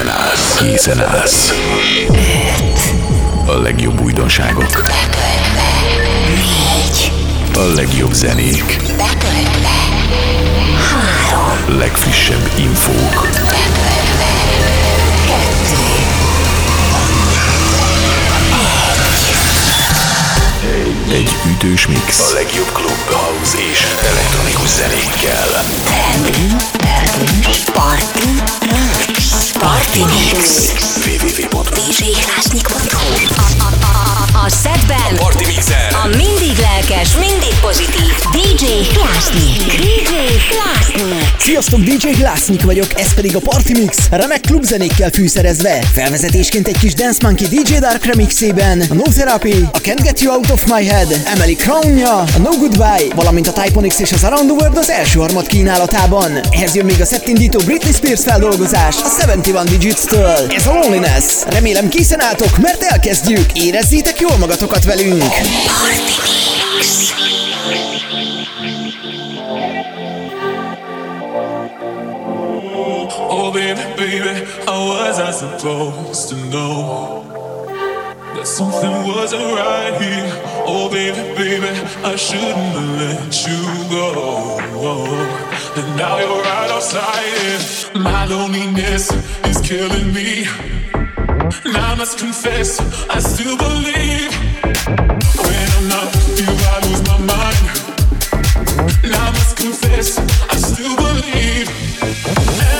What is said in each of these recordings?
Készen állsz, készen állsz. A legjobb újdonságok. A legjobb zenék. Legfrissebb infók. Egy ütős mix. A legjobb klub, house és elektronikus zenékkel. pörgős, party. Party Mix. djhlásnyik.hu a, a, a, a szedben Party Mixer. a mindig lelkes, mindig pozitív DJ Klásnyik. DJ Klásnyik. Sziasztok, DJ Glásznyik vagyok, ez pedig a Party Mix, remek klubzenékkel fűszerezve. Felvezetésként egy kis Dance Monkey DJ Dark remixében, a No Therapy, a Can't Get You Out of My Head, Emily Crownja, a No Goodbye, valamint a Typonix és az Around the World az első harmad kínálatában. Ehhez jön még a szettindító Britney Spears feldolgozás a 71 Digits-től. Ez a Loneliness. Remélem készen álltok, mert elkezdjük. Érezzétek jól magatokat velünk. Oh baby, baby, how was I supposed to know that something wasn't right here? Oh baby, baby, I shouldn't have let you go. And now you're right it. My loneliness is killing me. And I must confess, I still believe when I'm not with you, I lose my mind. And I must confess, I still believe. And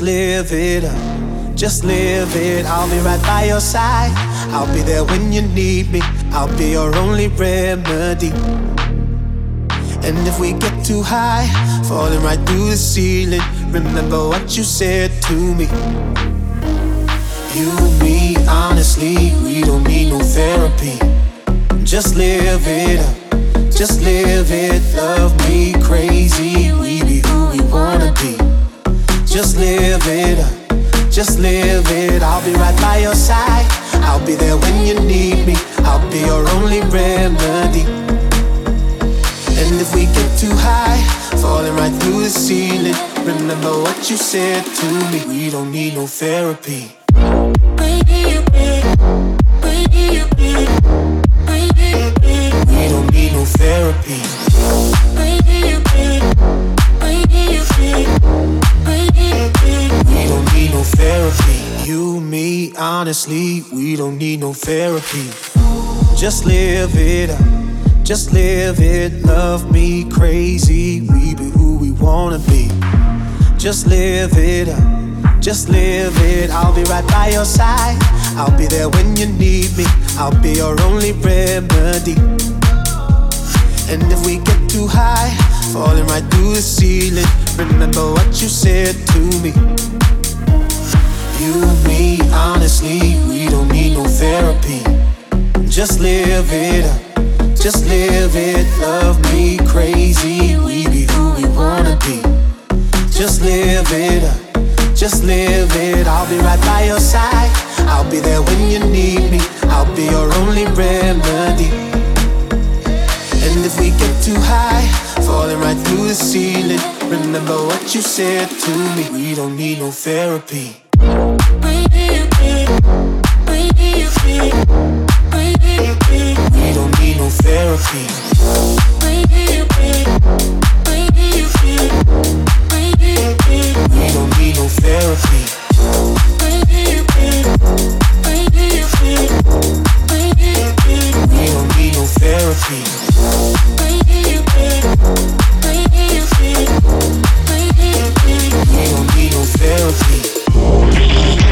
Just live it up, just live it. I'll be right by your side. I'll be there when you need me. I'll be your only remedy. And if we get too high, falling right through the ceiling, remember what you said to me. You, and me, honestly, we don't need no therapy. Just live it up, just live it. Love me crazy, we. Just live it up, just live it. I'll be right by your side. I'll be there when you need me. I'll be your only remedy. And if we get too high, falling right through the ceiling, remember what you said to me. We don't need no therapy. We don't need no therapy. Honestly, we don't need no therapy. Just live it up, just live it. Love me crazy, we be who we wanna be. Just live it up, just live it. I'll be right by your side. I'll be there when you need me. I'll be your only remedy. And if we get too high, falling right through the ceiling, remember what you said to me. You, me, honestly, we don't need no therapy. Just live it up, just live it. Love me crazy, we be who we wanna be. Just live it up, just live it. I'll be right by your side. I'll be there when you need me. I'll be your only remedy. And if we get too high, falling right through the ceiling, remember what you said to me. We don't need no therapy. We don't need no therapy. Don't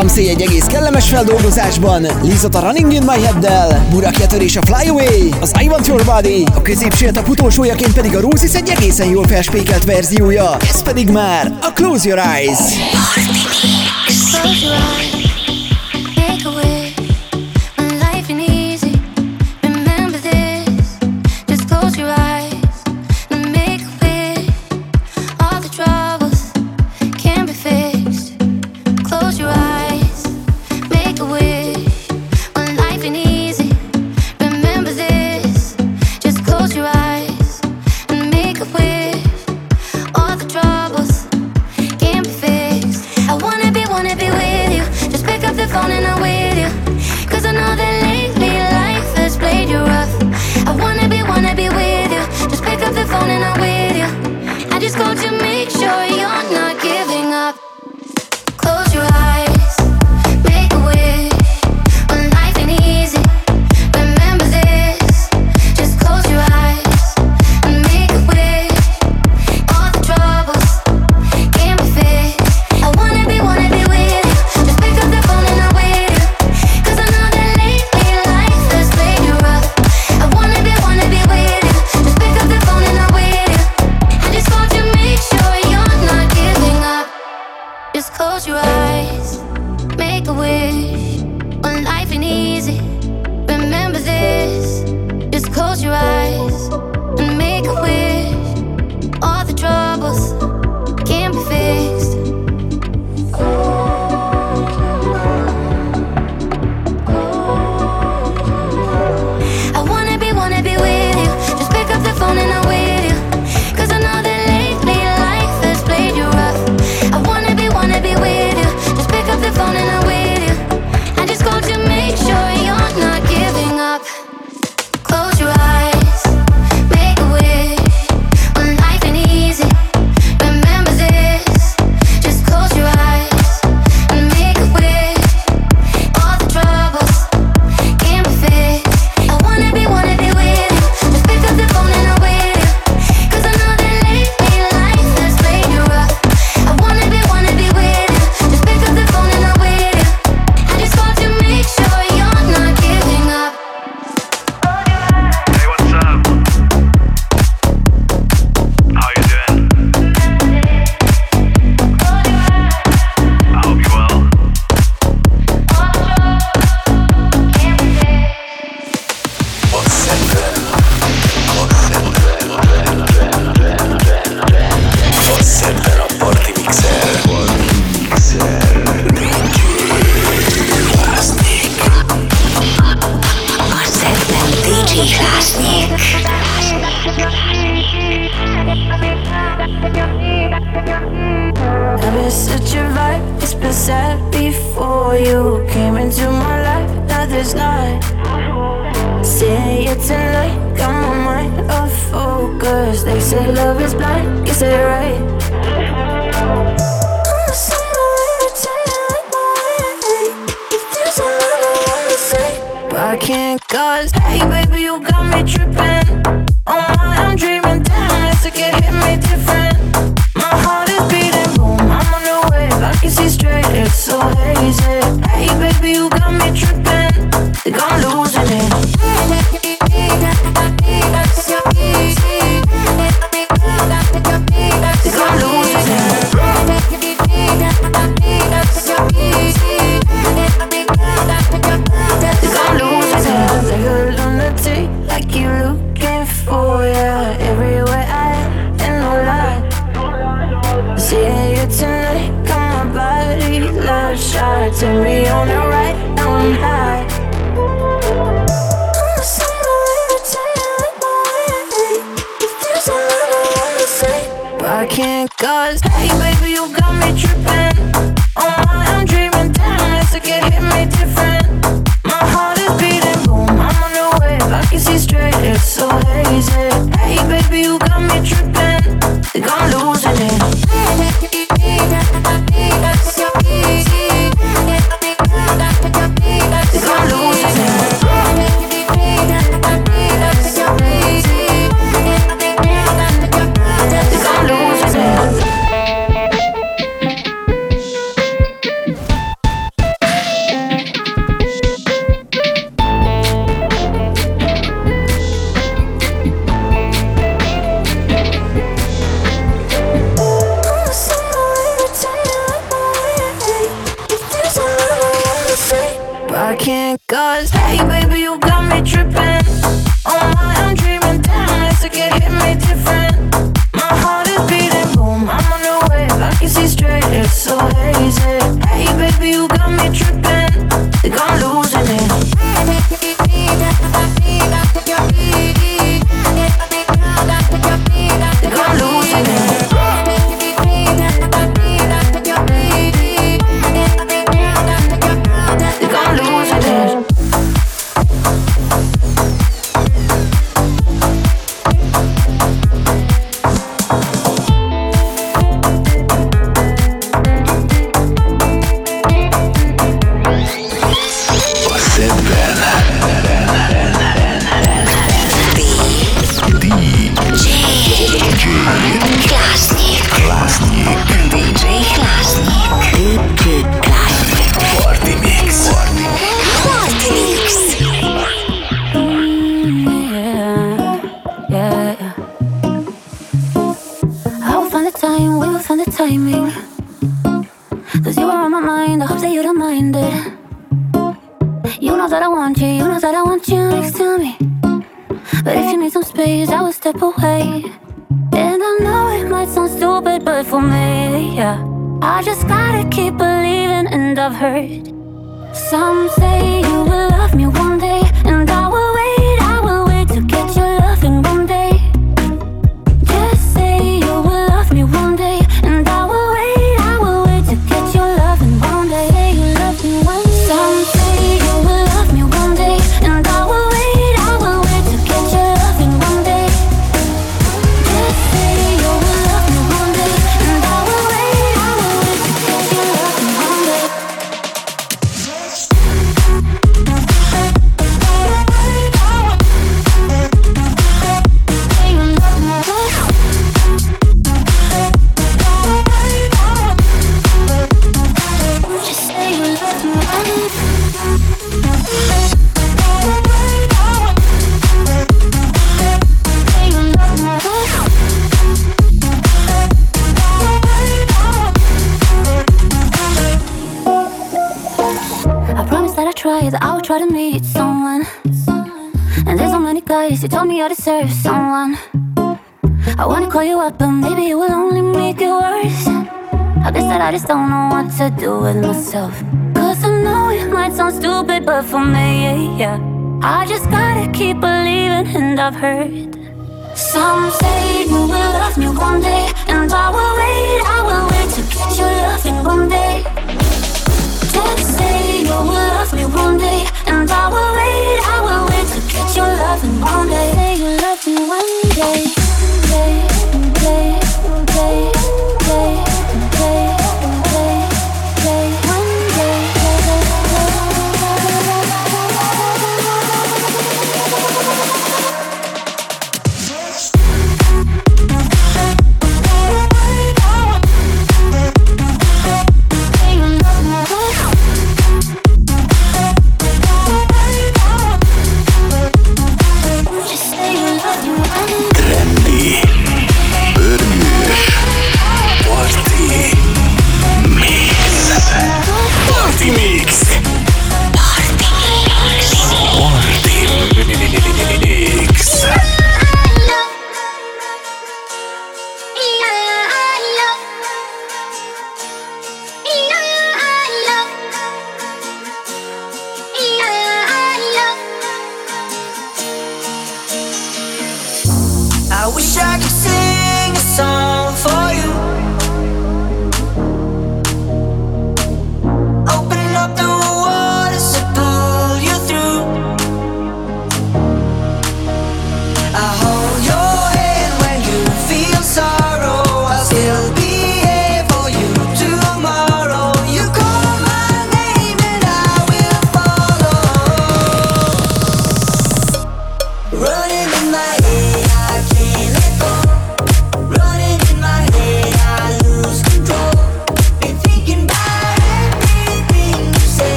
Samsei egy egész kellemes feldolgozásban, Lizot a Running in My Head-del, Burak és a Fly Away, az I Want Your Body, a középső a utolsójaként pedig a Roses egy egészen jól felspékelt verziója, ez pedig már a Close Your Eyes. Close your eyes. cause Hey baby, you got me tripping. Oh my, I'm dreaming, damn, this could hit me different. My heart is beating, boom, I'm on the wave. I can see straight, it's so hazy. Hey baby, you got me tripping.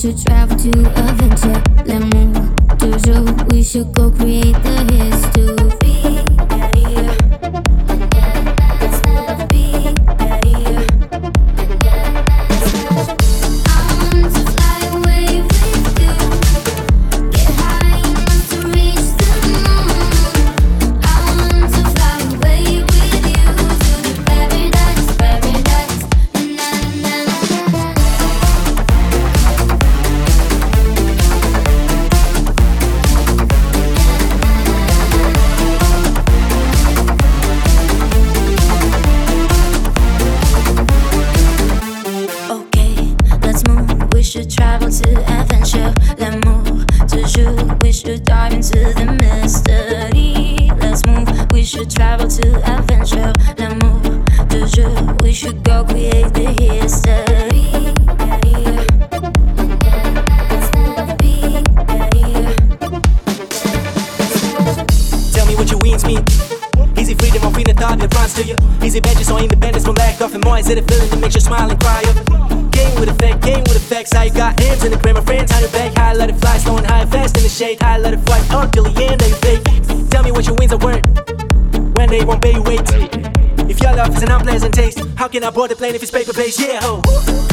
Should travel to adventure. L'amour, toujours, we should go create the history. I board the plane if it's paper based? Yeah, ho.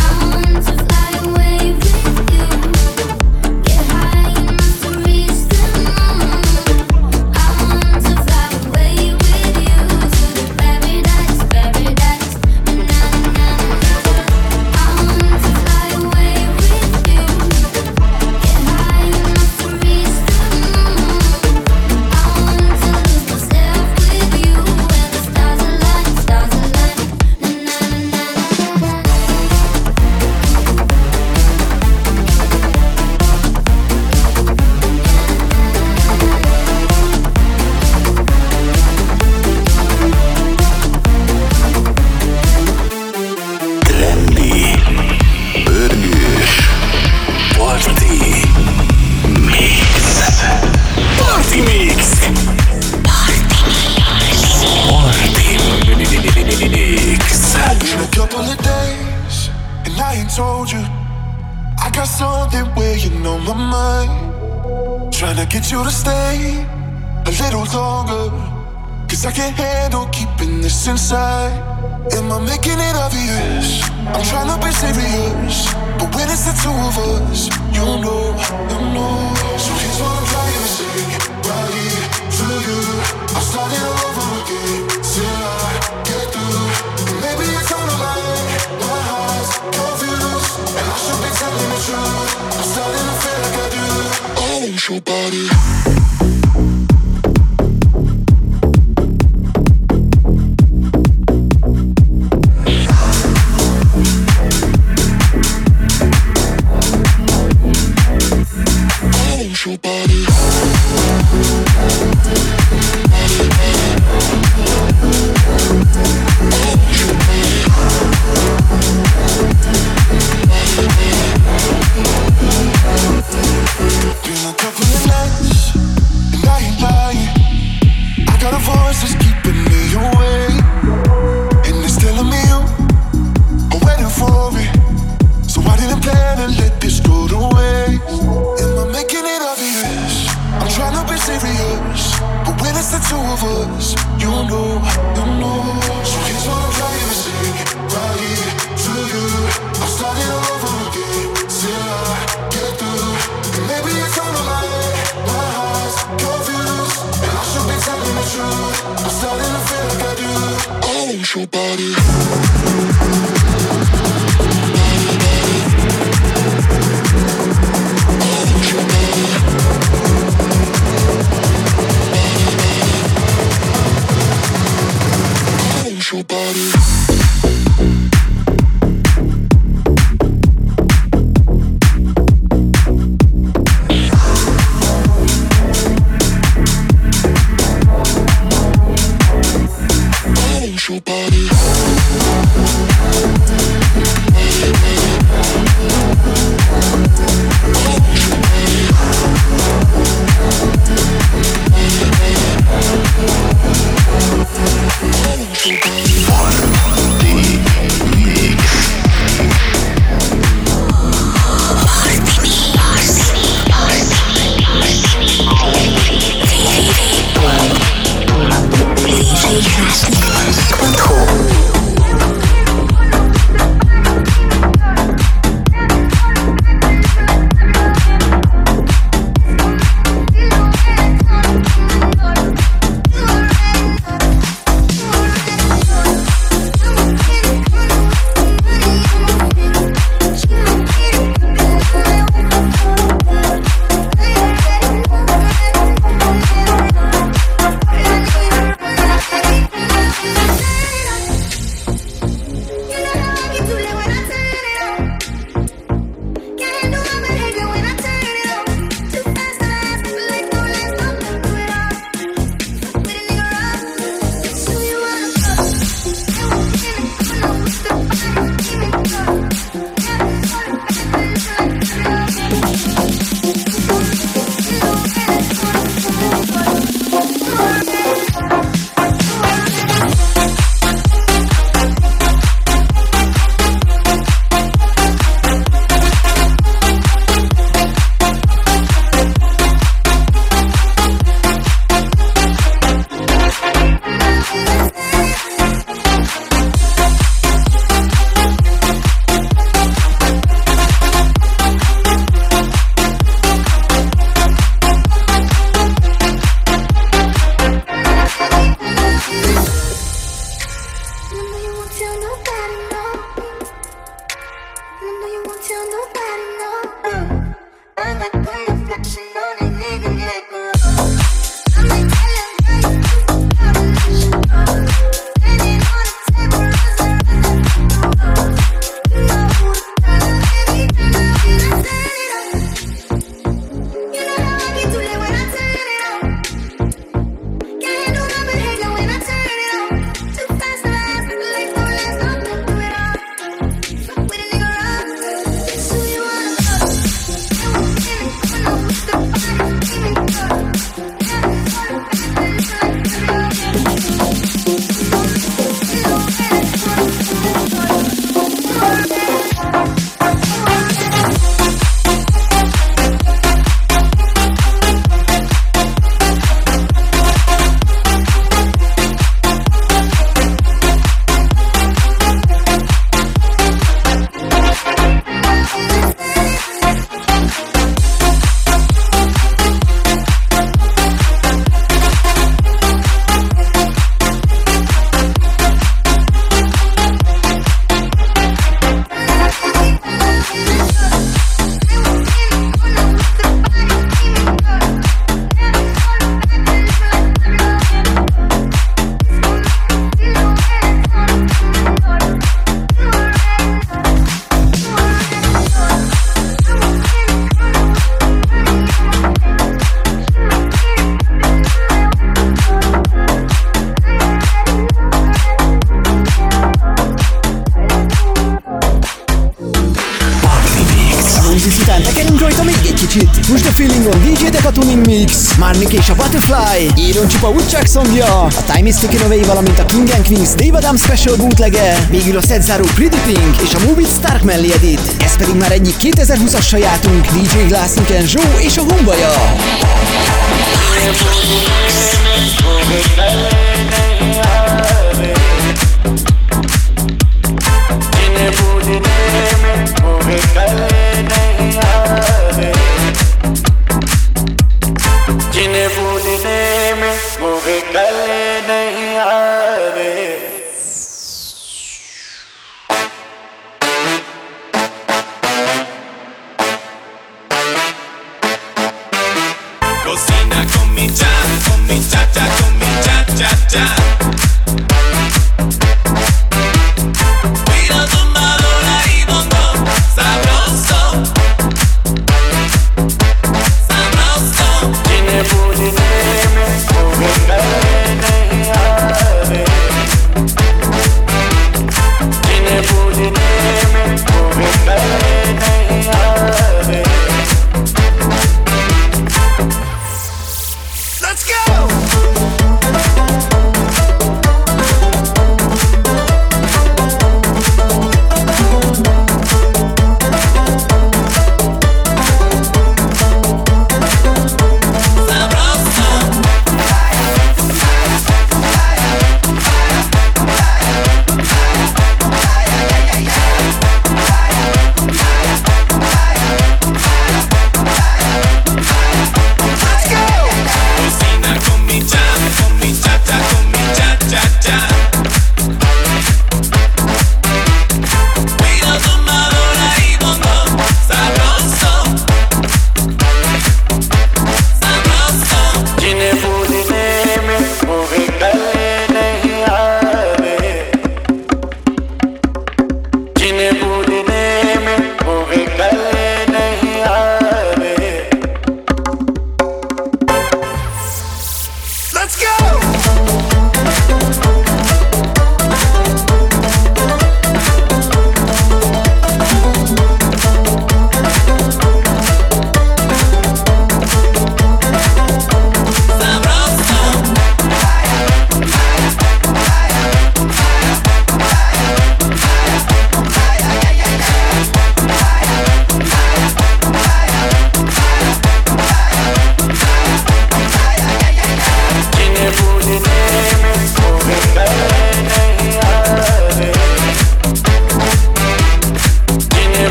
Szongja, a Time Taken Away, valamint a King and Queens Dave Adams Special bootlegge, végül a szedzáró Pretty Pink és a Move It Stark Melly Edit. Ez pedig már egyik 2020-as sajátunk, DJ and Joe és a Humbaja.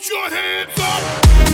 Hands up, hands up,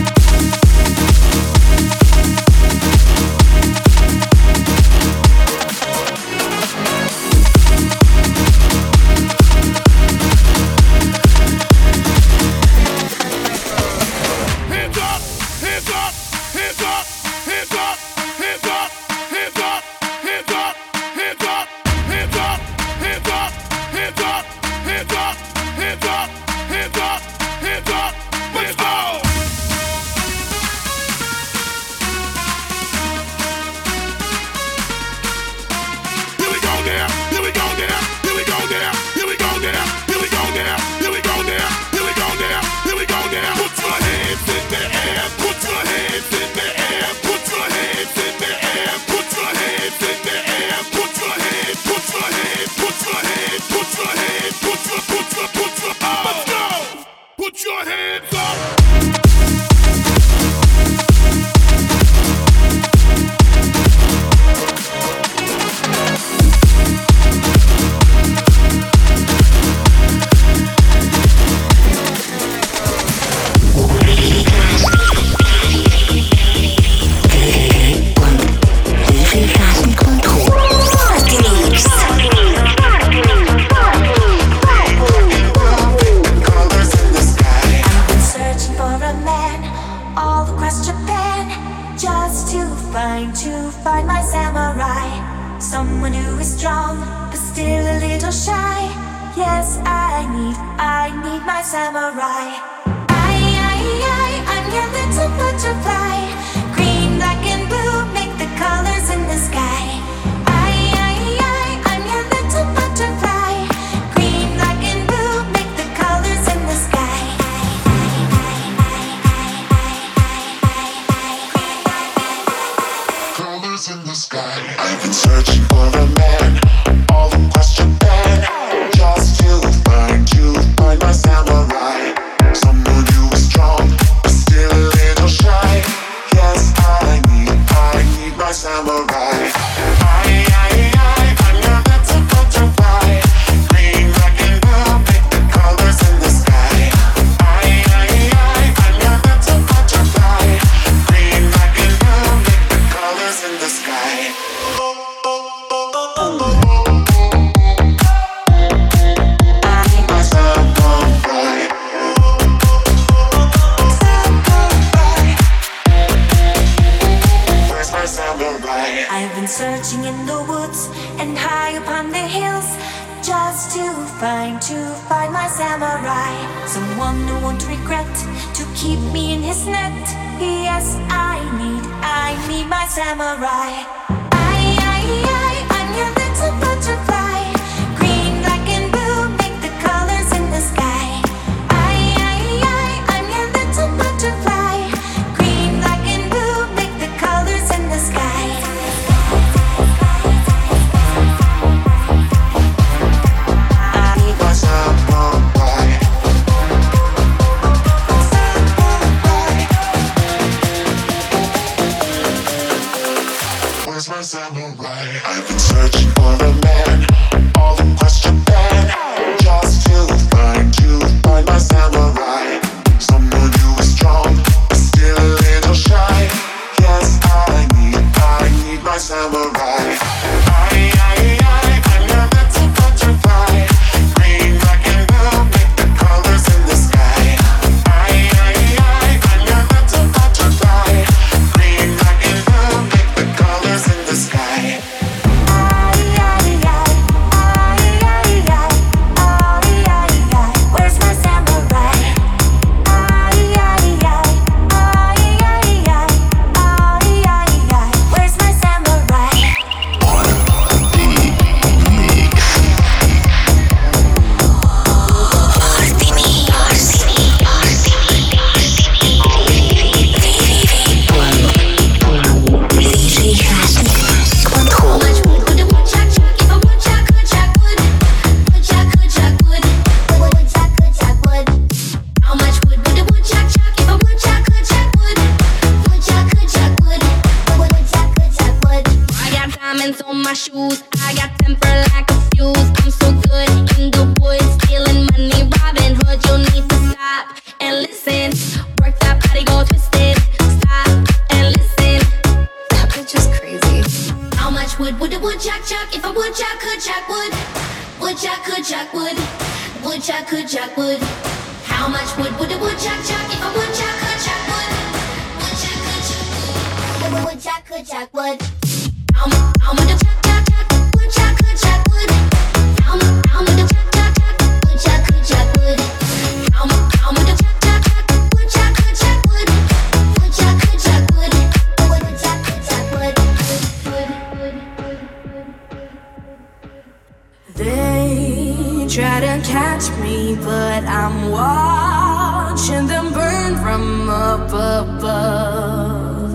They try to catch me, but I'm watching them burn from up above.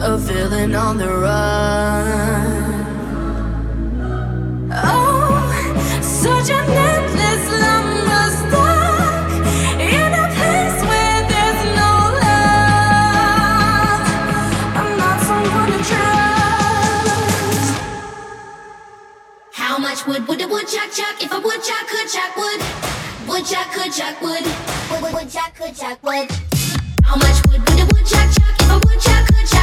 A villain on the run. Oh, such a Would Would a woodchuck chuck? If a woodchuck could chuck wood, woodchuck could chuck wood. Wood woodchuck could chuck wood. How much wood would a woodchuck chuck? If a woodchuck could chuck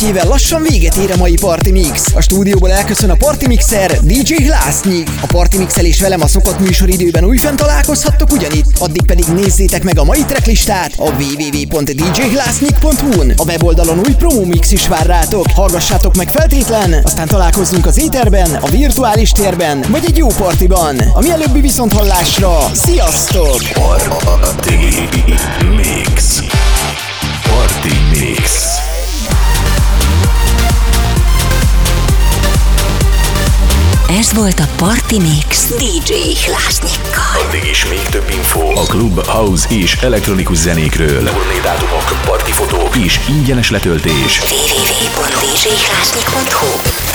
Editjével lassan véget ér a mai Party Mix. A stúdióból elköszön a Party Mixer DJ Glassnyik. A Party Mixelés velem a szokott műsoridőben újfent találkozhattok ugyanitt, addig pedig nézzétek meg a mai tracklistát a www.djglassnyik.hu-n. A weboldalon új promo mix is vár rátok. Hallgassátok meg feltétlen, aztán találkozzunk az éterben, a virtuális térben, vagy egy jó partiban. A mielőbbi viszont hallásra, sziasztok! Party Mix. Party Mix. Ez volt a Party Mix DJ Hlásnyikkal. Addig is még több info a klub, house és elektronikus zenékről. Turné dátumok, partifotók és ingyenes letöltés. www.djhlásnyik.hu djhlásnyik.hu